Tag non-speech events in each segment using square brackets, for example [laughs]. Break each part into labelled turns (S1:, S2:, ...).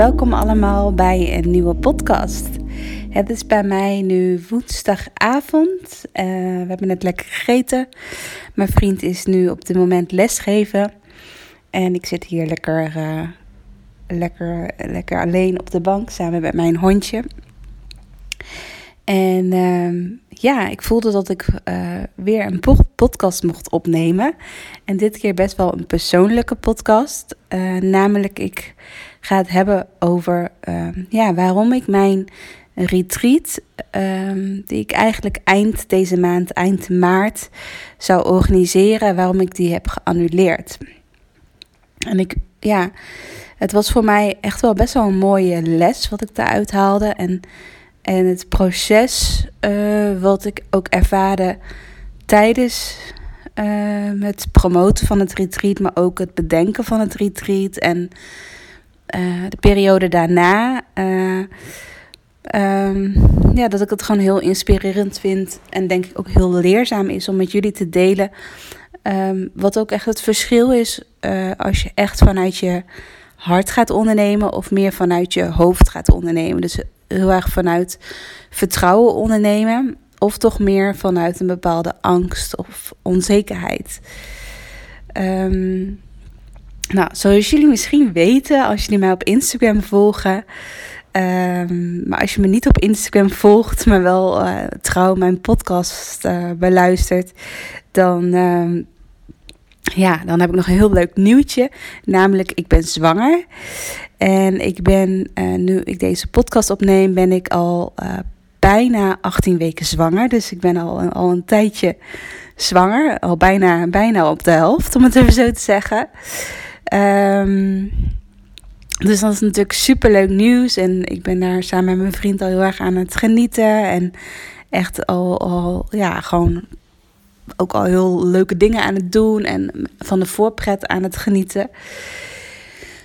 S1: welkom allemaal bij een nieuwe podcast. Het is bij mij nu woensdagavond. Uh, we hebben net lekker gegeten. Mijn vriend is nu op dit moment lesgeven. En ik zit hier lekker, uh, lekker, lekker alleen op de bank samen met mijn hondje. En uh, ja, ik voelde dat ik uh, weer een podcast mocht opnemen. En dit keer best wel een persoonlijke podcast. Uh, namelijk, ik ga het hebben over uh, ja, waarom ik mijn retreat, ehm, die ik eigenlijk eind deze maand, eind maart, zou organiseren, waarom ik die heb geannuleerd. En ik, ja, het was voor mij echt wel best wel een mooie les wat ik daaruit haalde. En en het proces uh, wat ik ook ervaarde tijdens uh, het promoten van het retreat, maar ook het bedenken van het retreat en uh, de periode daarna. Um, ja, dat ik het gewoon heel inspirerend vind en denk ik ook heel leerzaam is om met jullie te delen. Um, wat ook echt het verschil is als je echt vanuit je hart gaat ondernemen of meer vanuit je hoofd gaat ondernemen. Dus heel erg vanuit vertrouwen ondernemen. Of toch meer vanuit een bepaalde angst of onzekerheid. Um, nou, zoals jullie misschien weten, als jullie mij op Instagram volgen. Um, maar als je me niet op Instagram volgt, maar wel uh, trouw mijn podcast uh, beluistert, dan um, ja, dan heb ik nog een heel leuk nieuwtje. Namelijk, ik ben zwanger. En ik ben, uh, nu ik deze podcast opneem, ben ik al uh, bijna 18 weken zwanger. Dus ik ben al, al een tijdje zwanger. Al bijna, bijna op de helft, om het even zo te zeggen. Um, dus dat is natuurlijk super leuk nieuws. En ik ben daar samen met mijn vriend al heel erg aan het genieten. En echt al, al ja, gewoon ook al heel leuke dingen aan het doen en van de voorpret aan het genieten.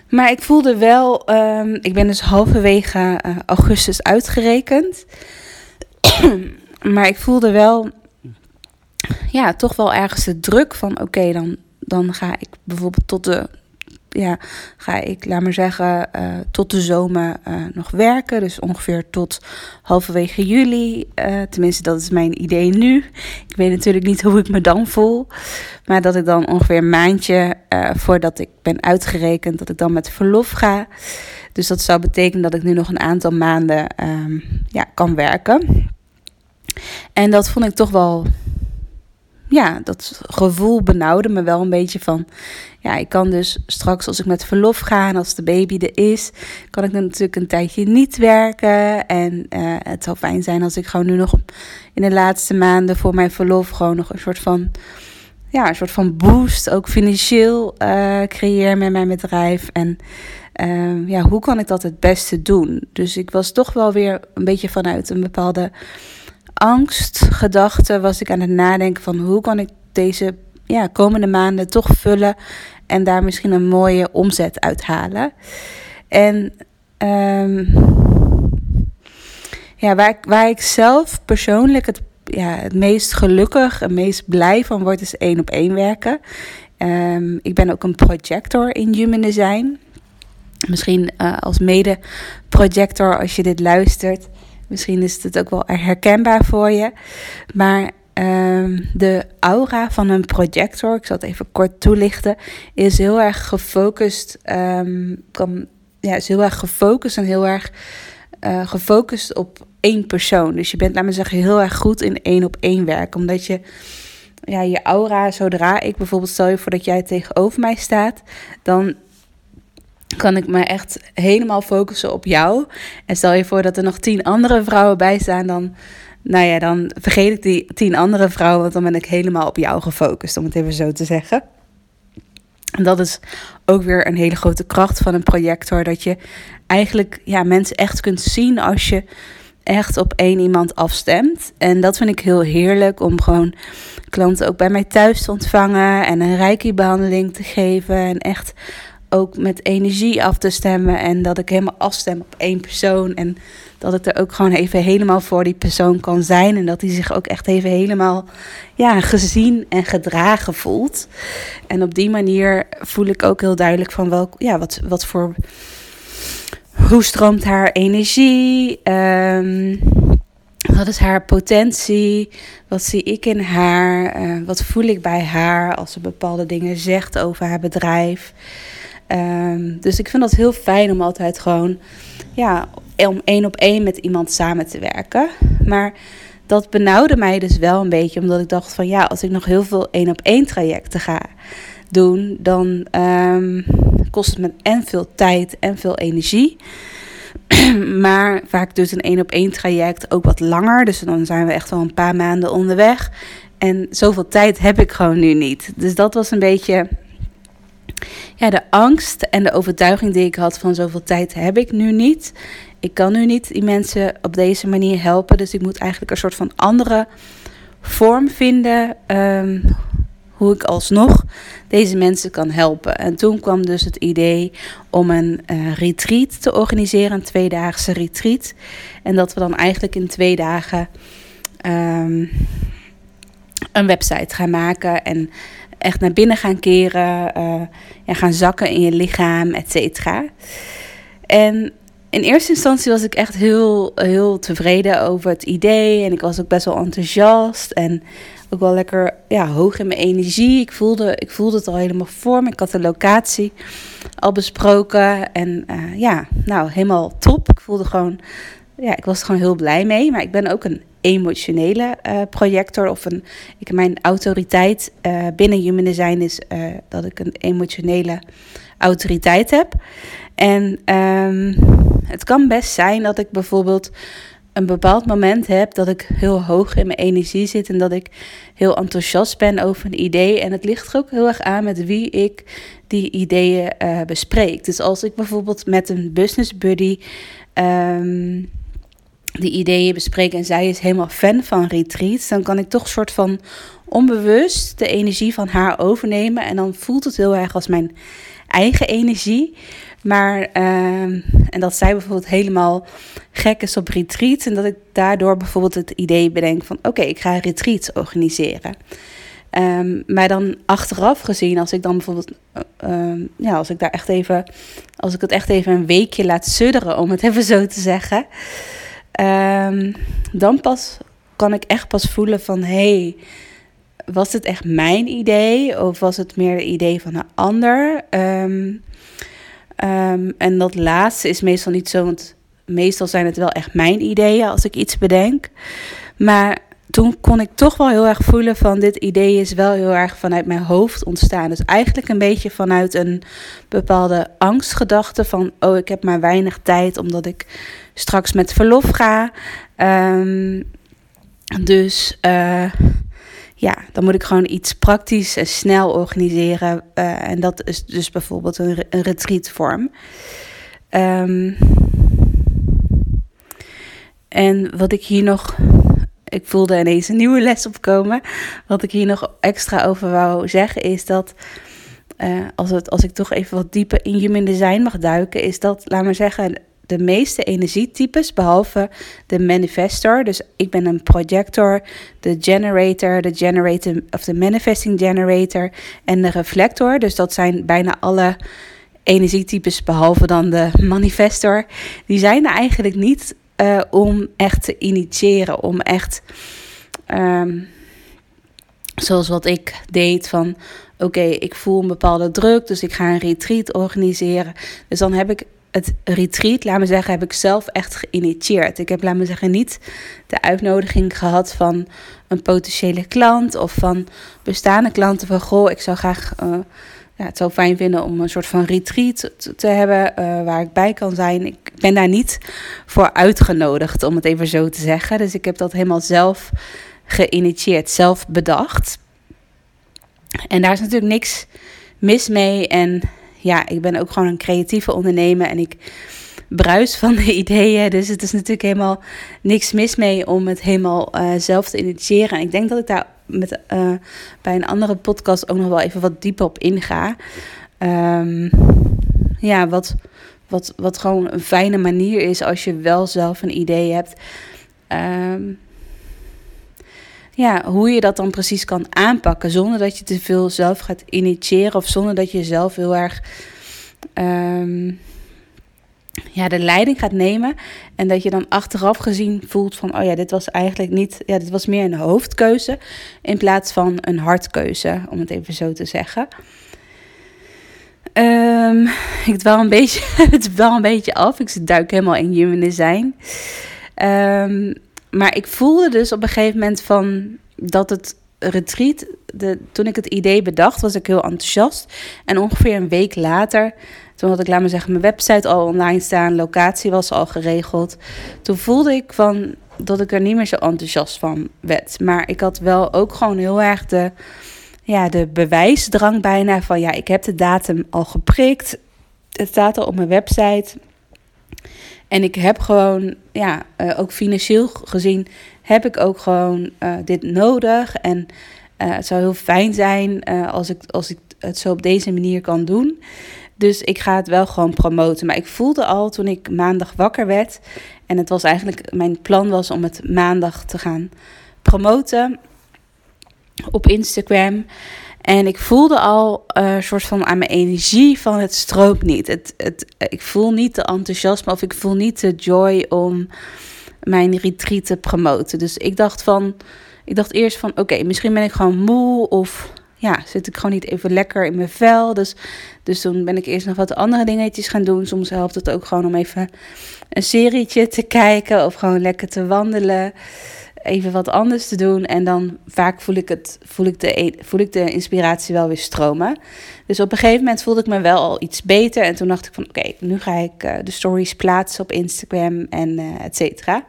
S1: Maar ik voelde wel, um, ik ben dus halverwege uh, augustus uitgerekend. [clears throat] maar ik voelde wel, ja, toch wel ergens de druk van: oké, dan, dan ga ik bijvoorbeeld tot de ja, ga ik, laat maar zeggen, uh, tot de zomer uh, nog werken. Dus ongeveer tot halverwege juli. Uh, tenminste, dat is mijn idee nu. Ik weet natuurlijk niet [laughs] hoe ik me dan voel. Maar dat ik dan ongeveer een maandje voordat ik ben uitgerekend, dat ik dan met verlof ga. Dus dat zou betekenen dat ik nu nog een aantal maanden um, ja, kan werken. En dat vond ik toch wel ja, dat gevoel benauwde me wel een beetje van. Ja, ik kan dus straks als ik met verlof ga en als de baby er is, kan ik dan natuurlijk een tijdje niet werken. En uh, het zou fijn zijn als ik gewoon nu nog in de laatste maanden voor mijn verlof gewoon nog een soort van. Ja, een soort van boost, ook financieel uh, creëer met mijn bedrijf. En uh, ja, hoe kan ik dat het beste doen? Dus ik was toch wel weer een beetje vanuit een bepaalde angstgedachte was ik aan het nadenken van hoe kan ik deze ja, komende maanden toch vullen en daar misschien een mooie omzet uithalen. En um, ja, waar, ik, waar ik zelf persoonlijk het, ja, het meest gelukkig en meest blij van word, is één op één werken. Um, ik ben ook een projector in Human Design. Misschien uh, als mede-projector, als je dit luistert, Misschien is het ook wel herkenbaar voor je. Maar um, de aura van een projector, ik zal het even kort toelichten, is heel erg gefocust. Um, kan, ja, is heel erg gefocust en heel erg uh, gefocust op één persoon. Dus je bent, laat me zeggen, heel erg goed in één op één werk. Omdat je ja, je aura, zodra ik bijvoorbeeld stel je voor dat jij tegenover mij staat, dan kan ik me echt helemaal focussen op jou. En stel je voor dat er nog tien andere vrouwen bij staan, dan, nou ja, dan vergeet ik die tien andere vrouwen, want dan ben ik helemaal op jou gefocust, om het even zo te zeggen. En dat is ook weer een hele grote kracht van een projector, dat je eigenlijk ja, mensen echt kunt zien als je echt op één iemand afstemt. En dat vind ik heel heerlijk om gewoon klanten ook bij mij thuis te ontvangen en een reiki-behandeling te geven en echt ook met energie af te stemmen. En dat ik helemaal afstem op één persoon. En dat ik er ook gewoon even helemaal voor die persoon kan zijn. En dat hij zich ook echt even helemaal ja, gezien en gedragen voelt. En op die manier voel ik ook heel duidelijk van welk, ja, wat, wat voor. hoe stroomt haar energie? Um, wat is haar potentie? Wat zie ik in haar? Uh, wat voel ik bij haar als ze bepaalde dingen zegt over haar bedrijf? Um, dus ik vind dat heel fijn om altijd gewoon, ja, om één op één met iemand samen te werken. Maar dat benauwde mij dus wel een beetje, omdat ik dacht van ja, als ik nog heel veel één op één trajecten ga doen, dan um, kost het me en veel tijd en veel energie. [clears throat] maar vaak dus een één op één traject ook wat langer. Dus dan zijn we echt wel een paar maanden onderweg. En zoveel tijd heb ik gewoon nu niet. Dus dat was een beetje ja, de angst en de overtuiging die ik had van zoveel tijd heb ik nu niet. Ik kan nu niet die mensen op deze manier helpen. Dus ik moet eigenlijk een soort van andere vorm vinden. Um, hoe ik alsnog deze mensen kan helpen. En toen kwam dus het idee om een uh, retreat te organiseren, een tweedaagse retreat. En dat we dan eigenlijk in twee dagen um, een website gaan maken en echt naar binnen gaan keren, uh, ja, gaan zakken in je lichaam, et cetera. En in eerste instantie was ik echt heel, heel tevreden over het idee. En ik was ook best wel enthousiast. En ook wel lekker ja, hoog in mijn energie. Ik voelde, ik voelde het al helemaal voor me. Ik had de locatie al besproken. En uh, ja, nou, helemaal top. Ik voelde gewoon, ja, ik was er gewoon heel blij mee. Maar ik ben ook een emotionele uh, projector. Of een, ik, mijn autoriteit uh, binnen Human Design is dat ik een emotionele autoriteit heb. En um, het kan best zijn dat ik bijvoorbeeld een bepaald moment heb dat ik heel hoog in mijn energie zit en dat ik heel enthousiast ben over een idee. En het ligt er ook heel erg aan met wie ik die ideeën bespreek. Dus als ik bijvoorbeeld met een business buddy um, die ideeën bespreek en zij is helemaal fan van retreats, dan kan ik toch soort van onbewust de energie van haar overnemen. En dan voelt het heel erg als mijn eigen energie. Maar, uh, en dat zij bijvoorbeeld helemaal gek is op retreat. En dat ik daardoor bijvoorbeeld het idee bedenk van... oké, ik ga retreats organiseren. Um, maar dan achteraf gezien, als ik dan bijvoorbeeld... Uh, ja, als ik daar echt even... als ik het echt even een weekje laat sudderen, om het even zo te zeggen... Um, dan pas kan ik echt pas voelen van... hey, was het echt mijn idee? Of was het meer het idee van een ander? Um, Um, en dat laatste is meestal niet zo, want meestal zijn het wel echt mijn ideeën als ik iets bedenk. Maar toen kon ik toch wel heel erg voelen van dit idee is wel heel erg vanuit mijn hoofd ontstaan. Dus eigenlijk een beetje vanuit een bepaalde angstgedachte van oh ik heb maar weinig tijd omdat ik straks met verlof ga. Um, dus uh, ja, dan moet ik gewoon iets praktisch en snel organiseren. Uh, en dat is dus bijvoorbeeld een, een retreatvorm. Um, en wat ik hier nog. Ik voelde ineens een nieuwe les opkomen. Wat ik hier nog extra over wou zeggen is dat. Uh, als, het, als ik toch even wat dieper in human design mag duiken, is dat, laat maar zeggen, de meeste energietypes, behalve de manifestor. Dus ik ben een projector, de generator, de generator of de manifesting generator en de reflector. Dus dat zijn bijna alle energietypes, behalve dan de manifestor. Die zijn er eigenlijk niet uh, om echt te initiëren, om echt. Um, zoals wat ik deed van oké, ik voel een bepaalde druk, dus ik ga een retreat organiseren. Dus dan heb ik het retreat, laat me zeggen, heb ik zelf echt geïnitieerd. Ik heb, laat me zeggen, niet de uitnodiging gehad van een potentiële klant of van bestaande klanten van goh, ik zou graag. Uh, ja, het zou fijn vinden om een soort van retreat te, hebben uh, waar ik bij kan zijn. Ik ben daar niet voor uitgenodigd, om het even zo te zeggen. Dus ik heb dat helemaal zelf geïnitieerd, zelf bedacht. En daar is natuurlijk niks mis mee. En ja, ik ben ook gewoon een creatieve ondernemer en ik bruis van de [laughs] ideeën. Dus het is natuurlijk helemaal niks mis mee om het helemaal uh, zelf te initiëren. En ik denk dat ik daar met, uh, bij een andere podcast ook nog wel even wat dieper op inga. Um, ja, wat, wat, wat gewoon een fijne manier is als je wel zelf een idee hebt. Um, ja, hoe je dat dan precies kan aanpakken zonder dat je te veel zelf gaat initiëren of zonder dat je zelf heel erg um, ja, de leiding gaat nemen. En dat je dan achteraf gezien voelt van, oh ja, dit was eigenlijk niet, ja, dit was meer een hoofdkeuze in plaats van een hartkeuze, om het even zo te zeggen. Um, ik dwaal een beetje, [laughs] het wel een beetje af. Ik duik helemaal in human design. Um, maar ik voelde dus op een gegeven moment van dat het retreat, de, toen ik het idee bedacht, was ik heel enthousiast. En ongeveer een week later, toen had ik, laat zeggen, mijn website al online staan, locatie was al geregeld. Toen voelde ik van dat ik er niet meer zo enthousiast van werd. Maar ik had wel ook gewoon heel erg de, ja, de bewijsdrang bijna van ja, ik heb de datum al geprikt. Het staat al op mijn website. En ik heb gewoon, ja, uh, ook financieel gezien, heb ik ook gewoon uh, dit nodig. En uh, het zou heel fijn zijn als, ik, als ik het zo op deze manier kan doen. Dus ik ga het wel gewoon promoten. Maar ik voelde al toen ik maandag wakker werd. En het was eigenlijk, mijn plan was om het maandag te gaan promoten op Instagram. En ik voelde al een soort van aan mijn energie van het stroomt niet. Het, het, ik voel niet de enthousiasme of ik voel niet de joy om mijn retreat te promoten. Dus ik dacht van, ik dacht eerst van oké, misschien ben ik gewoon moe of ja, zit ik gewoon niet even lekker in mijn vel. Dus, dus toen ben ik eerst nog wat andere dingetjes gaan doen. Soms helpt het ook gewoon om even een serietje te kijken of gewoon lekker te wandelen even wat anders te doen. En dan vaak voel ik, het, voel, ik de, e-, voel ik de inspiratie wel weer stromen. Dus op een gegeven moment voelde ik me wel al iets beter. En toen dacht ik van oké, nu ga ik uh, de stories plaatsen op Instagram en uh, et cetera.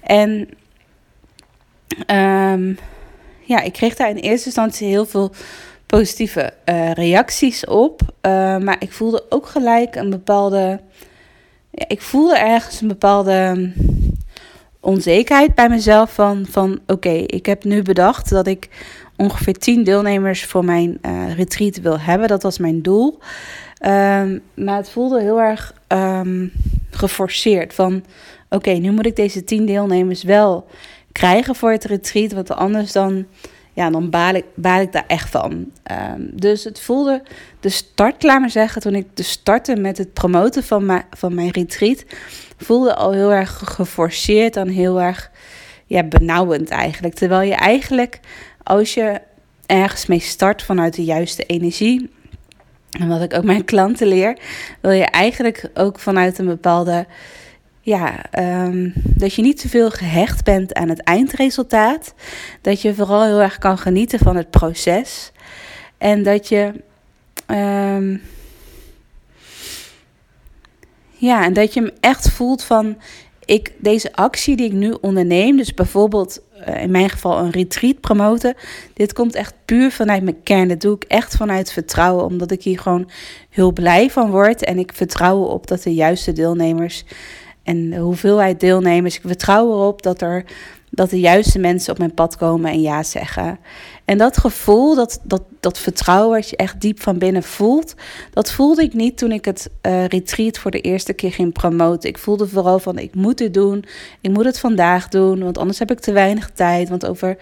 S1: En um, ja, ik kreeg daar in eerste instantie heel veel positieve uh, reacties op. maar ik voelde ook gelijk een bepaalde. Ja, ik voelde ergens een bepaalde onzekerheid bij mezelf van, van oké, ik heb nu bedacht dat ik ongeveer 10 deelnemers voor mijn uh, retreat wil hebben. Dat was mijn doel. Um, maar het voelde heel erg um, geforceerd van oké, nu moet ik deze 10 deelnemers wel krijgen voor het retreat, want anders dan ja, dan baal ik, baal ik daar echt van. Um, dus het voelde de start, laat maar zeggen, toen ik de startte met het promoten van, mijn van mijn retreat, voelde al heel erg geforceerd en heel erg ja, benauwend eigenlijk. Terwijl je eigenlijk, als je ergens mee start vanuit de juiste energie, en wat ik ook mijn klanten leer, wil je eigenlijk ook vanuit een bepaalde ja, um, dat je niet te veel gehecht bent aan het eindresultaat. Dat je vooral heel erg kan genieten van het proces. En dat je. Um, ja, en dat je hem echt voelt van. Ik, deze actie die ik nu onderneem, dus bijvoorbeeld uh, in mijn geval een retreat promoten. Dit komt echt puur vanuit mijn kern. Dat doe ik echt vanuit vertrouwen, omdat ik hier gewoon heel blij van word. En ik vertrouw op dat de juiste deelnemers en de hoeveelheid deelnemers. Ik vertrouw erop dat, er, dat de juiste mensen op mijn pad komen en ja zeggen. En dat gevoel, dat, dat, dat vertrouwen wat je echt diep van binnen voelt, dat voelde ik niet toen ik het uh, retreat voor de eerste keer ging promoten. Ik voelde vooral van ik moet dit doen, ik moet het vandaag doen, want anders heb ik te weinig tijd. Want over,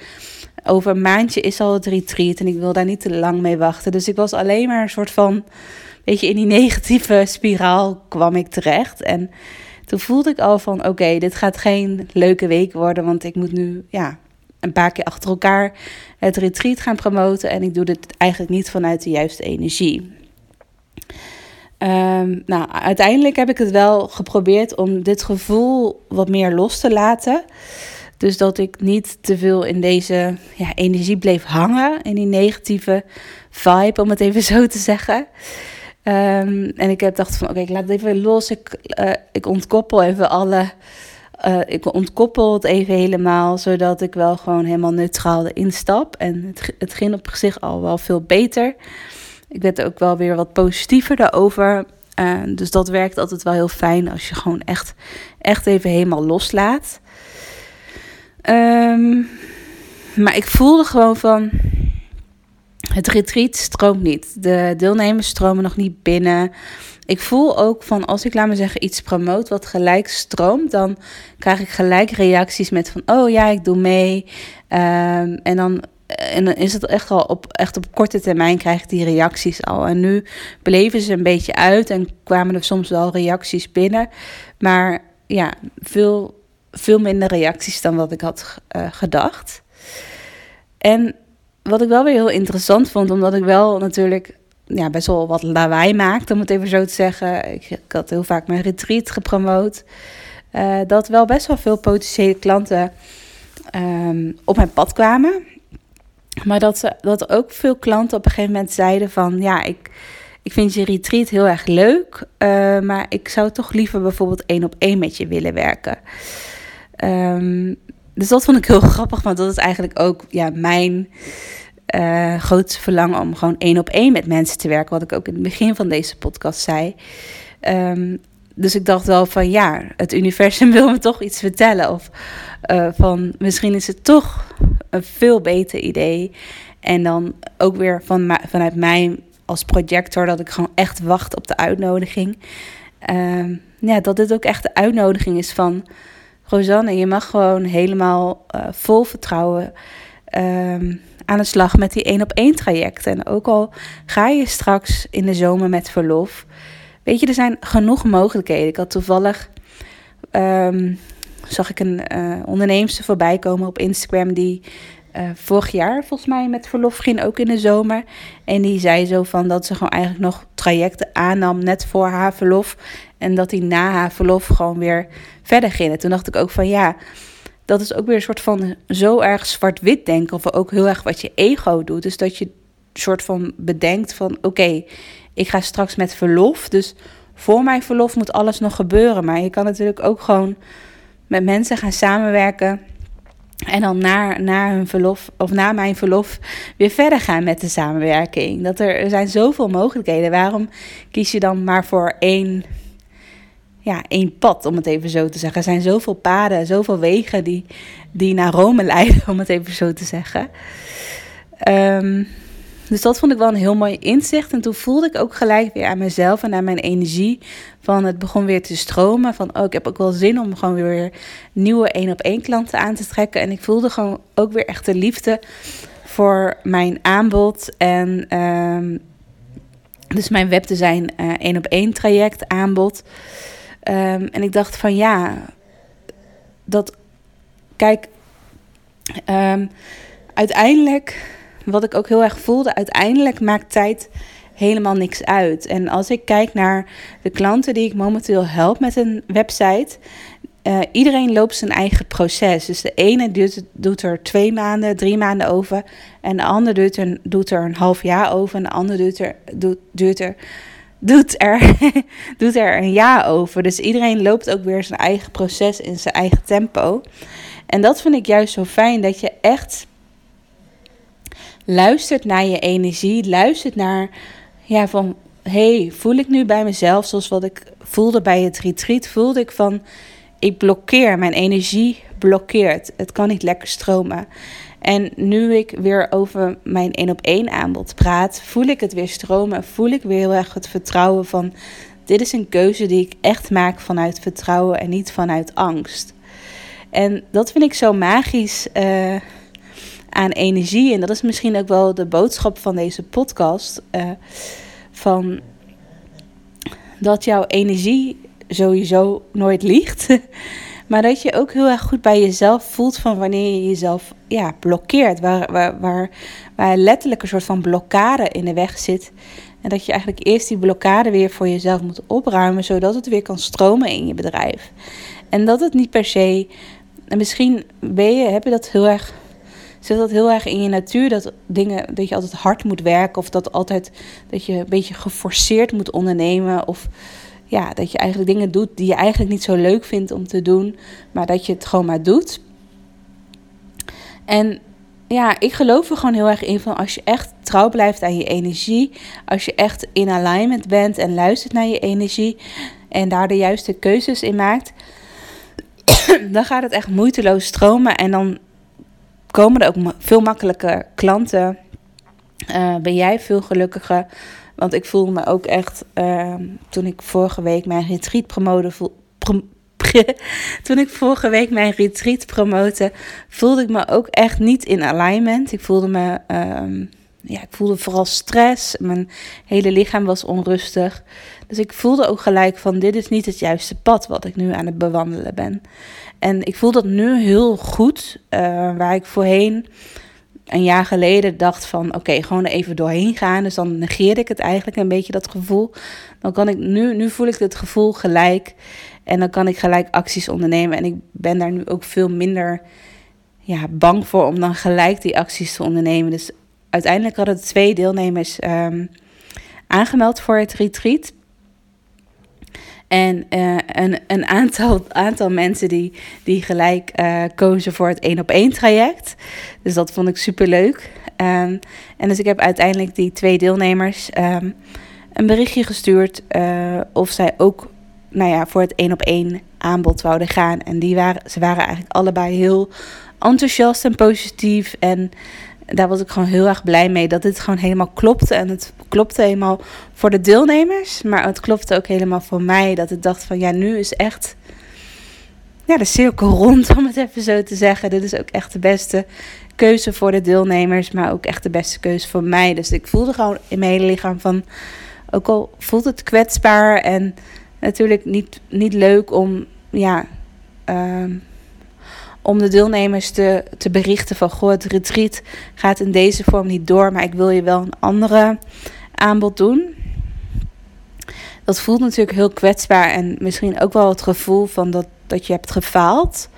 S1: over een maandje is al het retreat en ik wil daar niet te lang mee wachten. Dus ik was alleen maar een soort van, weet je, in die [laughs] negatieve spiraal kwam ik terecht. En toen voelde ik al van oké, dit gaat geen leuke week worden, want ik moet nu ja, een paar keer achter elkaar het retreat gaan promoten en ik doe dit eigenlijk niet vanuit de juiste energie. Um, nou, uiteindelijk heb ik het wel geprobeerd om dit gevoel wat meer los te laten. Dus dat ik niet te veel in deze ja, energie bleef hangen, in die negatieve vibe, om het even zo te zeggen. Um, en ik heb dacht van oké, ik laat het even los. Ik, uh, ik ontkoppel even alle. Uh, ik ontkoppel het even helemaal, zodat ik wel gewoon helemaal neutraal erin stap. En het, het ging op zich al wel veel beter. Ik werd ook wel weer wat positiever daarover. Uh, dus dat werkt altijd wel heel fijn als je gewoon echt, echt even helemaal loslaat. Um, maar ik voelde gewoon van het retreat stroomt niet. De deelnemers stromen nog niet binnen. Ik voel ook van als ik, laat me zeggen, iets promoot wat gelijk stroomt, dan krijg ik gelijk reacties met van, oh ja, ik doe mee. Um, en dan en dan is het echt al op, echt op korte termijn krijg ik die reacties al. En nu bleven ze een beetje uit en kwamen er soms wel reacties binnen. Maar ja, veel, veel minder reacties dan wat ik had uh, gedacht. En wat ik wel weer heel interessant vond, omdat ik wel natuurlijk ja, best wel wat lawaai maakte, om het even zo te zeggen. Ik, ik had heel vaak mijn retreat gepromoot. Uh, dat wel best wel veel potentiële klanten um, op mijn pad kwamen. Maar dat, ze, dat ook veel klanten op een gegeven moment zeiden van... ja, ik, ik vind je retreat heel erg leuk... Uh, maar ik zou toch liever bijvoorbeeld één op één met je willen werken. Um, dus dat vond ik heel grappig, want dat is eigenlijk ook ja, mijn uh, grootste verlangen om gewoon één op één met mensen te werken. Wat ik ook in het begin van deze podcast zei. Um, dus ik dacht wel van ja, het universum [laughs] wil me toch iets vertellen. Of uh, van misschien is het toch een veel beter idee. En dan ook weer van, vanuit mij als projector dat ik gewoon echt wacht op de uitnodiging. Uh, ja, dat dit ook echt de uitnodiging is van Rosanne. Je mag gewoon helemaal uh, vol vertrouwen um, aan de slag met die één op één traject. En ook al ga je straks in de zomer met verlof. Weet je, er zijn genoeg mogelijkheden. Ik had toevallig. Um, zag ik een uh, onderneemster voorbij komen op Instagram die uh, vorig jaar volgens mij met verlof ging, ook in de zomer. En die zei zo van dat ze gewoon eigenlijk nog trajecten aannam net voor haar verlof. En dat die na haar verlof gewoon weer verder gingen. Toen dacht ik ook van ja, dat is ook weer een soort van zo erg zwart-wit denken. Of ook heel erg wat je ego doet. Dus dat je soort van bedenkt van oké, ik ga straks met verlof. Dus voor mijn verlof moet alles nog gebeuren. Maar je kan natuurlijk ook gewoon met mensen gaan samenwerken. En dan na, na hun verlof, of na mijn verlof, weer verder gaan met de samenwerking. Dat er, er zijn zoveel mogelijkheden. Waarom kies je dan maar voor één, ja, één pad, om het even zo te zeggen? Er zijn zoveel paden, zoveel wegen die, die naar Rome leiden, [laughs] om het even zo te zeggen. Um, dus dat vond ik wel een heel mooi inzicht. En toen voelde ik ook gelijk weer aan mezelf en aan mijn energie. Van het begon weer te stromen. Van oh, ik heb ook wel zin om gewoon weer nieuwe één op één klanten aan te trekken. En ik voelde gewoon ook weer echt de liefde voor mijn aanbod. En um, dus mijn webdesign uh, één op één traject aanbod. Um, en ik dacht van ja, dat kijk, um, uiteindelijk wat ik ook heel erg voelde, uiteindelijk maakt tijd helemaal niks uit. En als ik kijk naar de klanten die ik momenteel help met een website, uh, iedereen loopt zijn eigen proces. Dus de ene doet, doet, er twee maanden, drie maanden over. En de ander doet er, doet er een half jaar over. En de ander doet er, doet, doet er, doet er, [laughs] doet er een jaar over. Dus iedereen loopt ook weer zijn eigen proces in zijn eigen tempo. En dat vind ik juist zo fijn, dat je echt luistert naar je energie, luistert naar ja, van hey, voel ik nu bij mezelf zoals wat ik voelde bij het retreat, voelde ik van ik blokkeer, mijn energie blokkeert. Het kan niet lekker stromen. En nu ik weer over mijn één op één aanbod praat, voel ik het weer stromen. Voel ik weer heel erg het vertrouwen van dit is een keuze die ik echt maak vanuit vertrouwen en niet vanuit angst. En dat vind ik zo magisch. Uh, aan energie. En dat is misschien ook wel de boodschap van deze podcast. Uh, van dat jouw energie sowieso nooit liegt. [laughs] Maar dat je ook heel erg goed bij jezelf voelt van wanneer je jezelf ja, blokkeert. Waar, waar, waar, waar letterlijk een soort van blokkade in de weg zit. En dat je eigenlijk eerst die blokkade weer voor jezelf moet opruimen. Zodat het weer kan stromen in je bedrijf. En dat het niet per se. En misschien ben je, heb je dat heel erg zit dat heel erg in je natuur dat dingen dat je altijd hard moet werken of dat altijd dat je een beetje geforceerd moet ondernemen of ja, dat je eigenlijk dingen doet die je eigenlijk niet zo leuk vindt om te doen, maar dat je het gewoon maar doet. En ja, ik geloof er gewoon heel erg in van als je echt trouw blijft aan je energie, als je echt in alignment bent en luistert naar je energie en daar de juiste keuzes in maakt, [clears throat] dan gaat het echt moeiteloos stromen en dan komen er ook veel makkelijker klanten. Uh, ben jij veel gelukkiger? Want ik voel me ook echt, uh, toen ik vorige week mijn retreat promoten, voel, [laughs] toen ik vorige week mijn retreat promote, voelde ik me ook echt niet in alignment. Ik voelde me, ehm, ja, ik voelde vooral stress. Mijn hele lichaam was onrustig. Dus ik voelde ook gelijk van dit is niet het juiste pad wat ik nu aan het bewandelen ben. En ik voel dat nu heel goed, uh, waar ik voorheen een jaar geleden dacht van oké, gewoon even doorheen gaan. Dus dan negeerde ik het eigenlijk een beetje dat gevoel. Dan kan ik nu, nu voel ik het gevoel gelijk. En dan kan ik gelijk acties ondernemen. En ik ben daar nu ook veel minder ja, bang voor om dan gelijk die acties te ondernemen. Dus uiteindelijk hadden twee deelnemers um, aangemeld voor het retreat. En uh, een, een aantal, aantal mensen die, die gelijk uh, kozen voor het één op één traject. Dus dat vond ik super leuk. Um, en dus ik heb uiteindelijk die twee deelnemers um, een berichtje gestuurd uh, of zij ook nou ja, voor het één op één aanbod wouden gaan. En die waren, ze waren eigenlijk allebei heel enthousiast en positief. En daar was ik gewoon heel erg blij mee dat dit gewoon helemaal klopte. En het klopte helemaal voor de deelnemers, maar het klopte ook helemaal voor mij. Dat ik dacht van ja, nu is echt ja, de cirkel [laughs] rond, om het even zo te zeggen. Dit is ook echt de beste keuze voor de deelnemers, maar ook echt de beste keuze voor mij. Dus ik voelde gewoon in mijn hele lichaam van, ook al voelt het kwetsbaar en natuurlijk niet, niet leuk om, ja... Uh, om de deelnemers te, te berichten van goh, het retreat gaat in deze vorm niet door, maar ik wil je wel een andere aanbod doen. Dat voelt natuurlijk heel kwetsbaar en misschien ook wel het gevoel van dat, dat je hebt gefaald.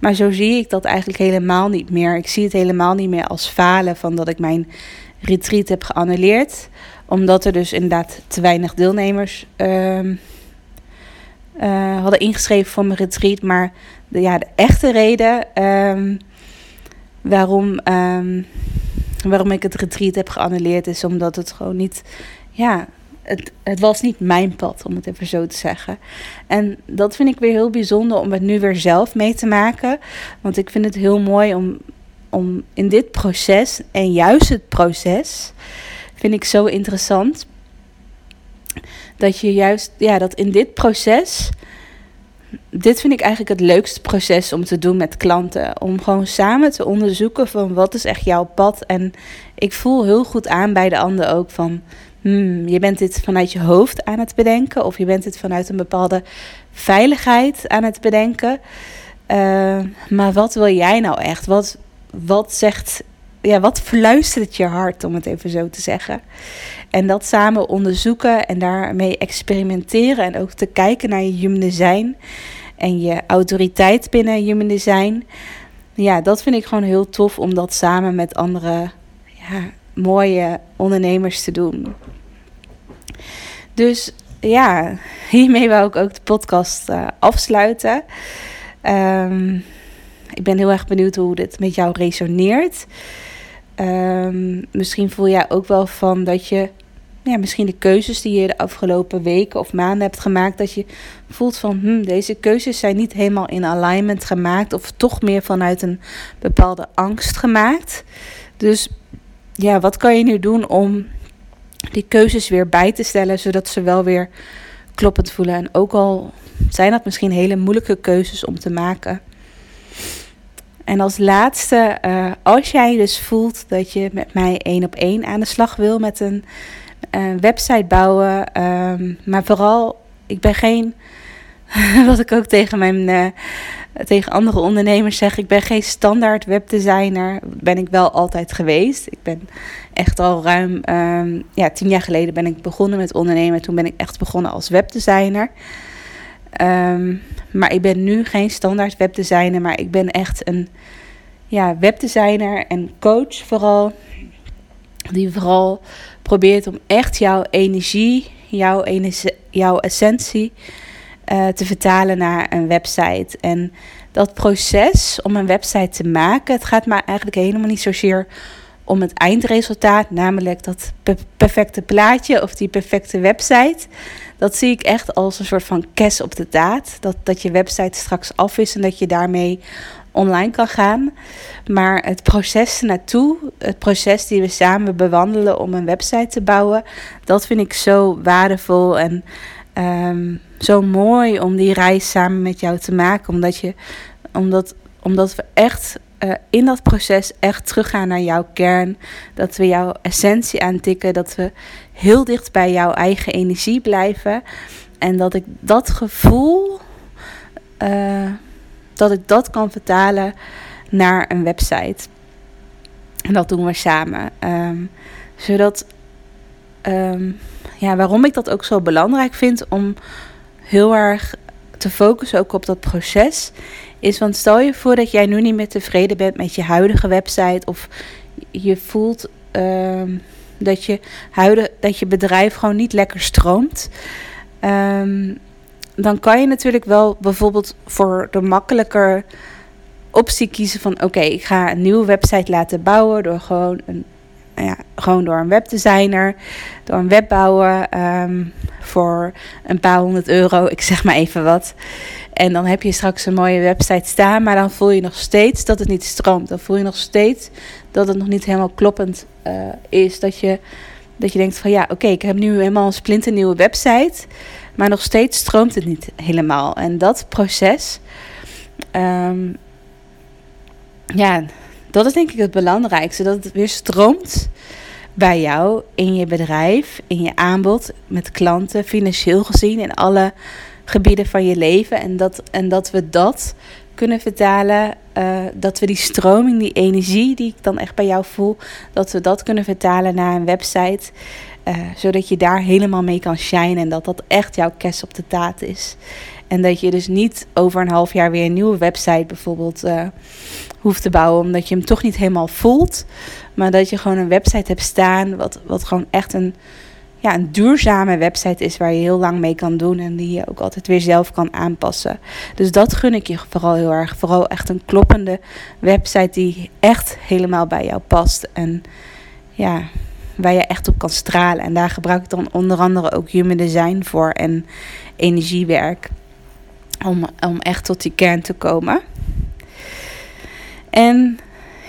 S1: Maar zo zie ik dat eigenlijk helemaal niet meer. Ik zie het helemaal niet meer als falen van dat ik mijn retreat heb geannuleerd. Omdat er dus inderdaad te weinig deelnemers uh, uh, hadden ingeschreven voor mijn retreat. Maar de, ja, de echte reden um, waarom, um, waarom ik het retreat heb geannuleerd is omdat het gewoon niet. Ja, het, het was niet mijn pad, om het even zo te zeggen. En dat vind ik weer heel bijzonder om het nu weer zelf mee te maken. Want ik vind het heel mooi om, om in dit proces, en juist het proces, vind ik zo interessant. Dat je juist, ja, dat in dit proces dit vind ik eigenlijk het leukste proces om te doen met klanten. Om gewoon samen te onderzoeken van wat is echt jouw pad. En ik voel heel goed aan bij de ander ook van... Hmm, je bent dit vanuit je hoofd aan het bedenken. Of je bent dit vanuit een bepaalde veiligheid aan het bedenken. Uh, maar wat wil jij nou echt? Wat, wat zegt ja, wat fluistert je hart, om het even zo te zeggen. En dat samen onderzoeken en daarmee experimenteren en ook te kijken naar je human design en je autoriteit binnen human design. Ja, dat vind ik gewoon heel tof om dat samen met andere ja, mooie ondernemers te doen. Dus ja, hiermee wou ik ook de podcast uh, afsluiten. Um, ik ben heel erg benieuwd hoe dit met jou resoneert. Um, misschien voel jij ook wel van dat je, ja, misschien de keuzes die je de afgelopen weken of maanden hebt gemaakt, dat je voelt van hm, deze keuzes zijn niet helemaal in alignment gemaakt of toch meer vanuit een bepaalde angst gemaakt. Dus ja, wat kan je nu doen om die keuzes weer bij te stellen, zodat ze wel weer kloppend voelen? En ook al zijn dat misschien hele moeilijke keuzes om te maken. En als laatste, uh, als jij dus voelt dat je met mij één op één aan de slag wil met een uh, website bouwen, um, maar vooral, ik ben geen, [laughs] wat ik ook tegen mijn, uh, tegen andere ondernemers zeg, ik ben geen standaard webdesigner, ben ik wel altijd geweest. Ik ben echt al ruim, um, ja, tien jaar geleden ben ik begonnen met ondernemen. Toen ben ik echt begonnen als webdesigner. Um, maar ik ben nu geen standaard webdesigner, maar ik ben echt een ja, webdesigner en coach vooral. Die vooral probeert om echt jouw energie, jouw, energie, jouw essentie uh, te vertalen naar een website. En dat proces om een website te maken, het gaat maar eigenlijk helemaal niet zozeer om het eindresultaat, namelijk dat perfecte plaatje of die perfecte website. Dat zie ik echt als een soort van kes op de taart. Dat, dat je website straks af is en dat je daarmee online kan gaan. Maar het proces naartoe, het proces die we samen bewandelen om een website te bouwen, dat vind ik zo waardevol. En um, zo mooi om die reis samen met jou te maken. Omdat, je, omdat, omdat we echt uh, in dat proces echt teruggaan naar jouw kern. Dat we jouw essentie aantikken. Dat we heel dicht bij jouw eigen energie blijven. En dat ik dat gevoel, uh, dat ik dat kan vertalen naar een website. En dat doen we samen. Um, zodat, um, ja, waarom ik dat ook zo belangrijk vind om heel erg te focussen ook op dat proces, is want stel je voor dat jij nu niet meer tevreden bent met je huidige website of je voelt um, dat, je huidige, dat je bedrijf gewoon niet lekker stroomt. Um, dan kan je natuurlijk wel bijvoorbeeld voor de makkelijker optie kiezen van oké, ik ga een nieuwe website laten bouwen door gewoon een ja, gewoon door een webdesigner, door een webbouwer um, voor een paar honderd euro, ik zeg maar even wat. En dan heb je straks een mooie website staan, maar dan voel je nog steeds dat het niet stroomt. Dan voel je nog steeds dat het nog niet helemaal kloppend uh, is. Dat je, dat je denkt van ja, oké, ik heb nu helemaal een splinternieuwe website, maar nog steeds stroomt het niet helemaal. En dat proces, um, ja, dat is denk ik het belangrijkste. Dat het weer stroomt bij jou, in je bedrijf, in je aanbod, met klanten, financieel gezien, in alle gebieden van je leven. En dat, en dat we dat kunnen vertalen, uh, dat we die stroming, die energie die ik dan echt bij jou voel, dat we dat kunnen vertalen naar een website. Uh, zodat je daar helemaal mee kan shinen en dat dat echt jouw kes op de taart is. En dat je dus niet over een half jaar weer een nieuwe website bijvoorbeeld uh, hoeft te bouwen, omdat je hem toch niet helemaal voelt. Maar dat je gewoon een website hebt staan, wat, wat gewoon echt een, ja, een duurzame website is waar je heel lang mee kan doen en die je ook altijd weer zelf kan aanpassen. Dus dat gun ik je vooral heel erg. Vooral echt een kloppende website die echt helemaal bij jou past. En ja, waar je echt op kan stralen. En daar gebruik ik dan onder andere ook Human Design voor en energiewerk. Om, om echt tot die kern te komen. En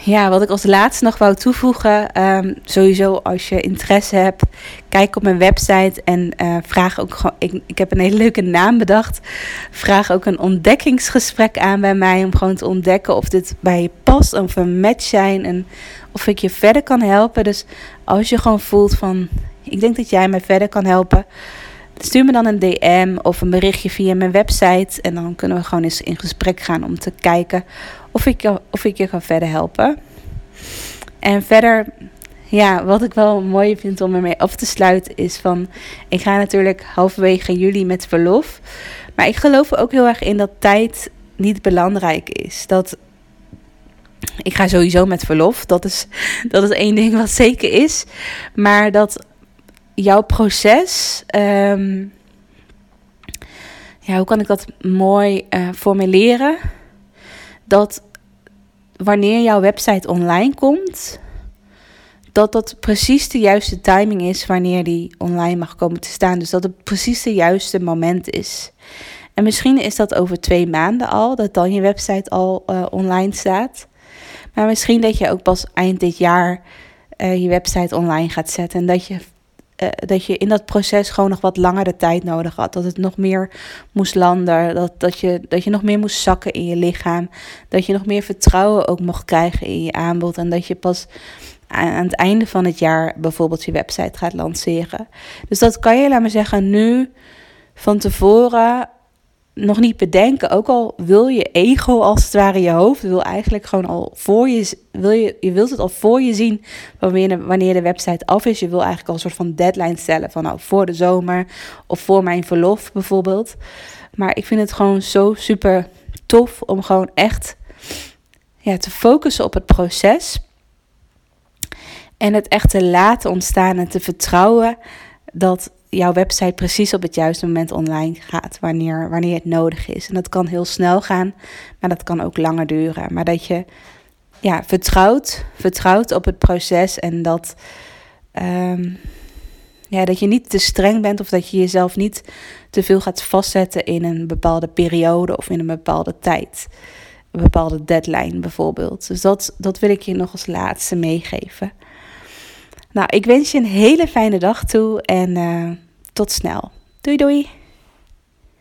S1: ja, wat ik als laatste nog wou toevoegen. Um, sowieso als je interesse hebt, kijk op mijn website en uh, vraag ook gewoon. Ik, ik heb een hele leuke naam bedacht. Vraag ook een ontdekkingsgesprek aan bij mij. Om gewoon te ontdekken of dit bij je past. Of een match zijn. En of ik je verder kan helpen. Dus als je gewoon voelt van. Ik denk dat jij mij verder kan helpen. Stuur me dan een DM of een berichtje via mijn website. En dan kunnen we gewoon eens in gesprek gaan om te kijken of ik, of ik je kan verder helpen. En verder, ja, wat ik wel mooi vind om ermee af te sluiten is van... Ik ga natuurlijk halverwege juli met verlof. Maar ik geloof ook heel erg in dat tijd niet belangrijk is. Dat ik ga sowieso met verlof. Dat is, dat is één ding wat zeker is. Maar dat jouw proces. Um, ja, hoe kan ik dat mooi uh, formuleren? Dat wanneer jouw website online komt, dat dat precies de juiste timing is wanneer die online mag komen te staan. Dus dat het precies de juiste moment is. En misschien is dat over twee maanden al, dat dan je website al uh, online staat. Maar misschien dat je ook pas eind dit jaar uh, je website online gaat zetten. En dat je uh, dat je in dat proces gewoon nog wat langer de tijd nodig had. Dat het nog meer moest landen. Dat, dat, je, dat je nog meer moest zakken in je lichaam. Dat je nog meer vertrouwen ook mocht krijgen in je aanbod. En dat je pas aan het einde van het jaar bijvoorbeeld je website gaat lanceren. Dus dat kan je, laat me zeggen, nu van tevoren nog niet bedenken. Ook al wil je ego als het ware je hoofd, wil eigenlijk gewoon al voor je, wil je, je wilt het al voor je zien wanneer, wanneer de website af is. Je wil eigenlijk al een soort van deadline stellen van nou voor de zomer of voor mijn verlof bijvoorbeeld. Maar ik vind het gewoon zo super tof om gewoon echt ja, te focussen op het proces. En het echt te laten ontstaan en te vertrouwen dat jouw website precies op het juiste moment online gaat, wanneer, wanneer het nodig is. En dat kan heel snel gaan, maar dat kan ook langer duren. Maar dat je ja, vertrouwt, vertrouwt op het proces en dat, um, ja, dat je niet te streng bent of dat je jezelf niet te veel gaat vastzetten in een bepaalde periode of in een bepaalde tijd. Een bepaalde deadline bijvoorbeeld. Dus dat, dat wil ik je nog als laatste meegeven. Nou, ik wens je een hele fijne dag toe en uh, tot snel. Doei doei!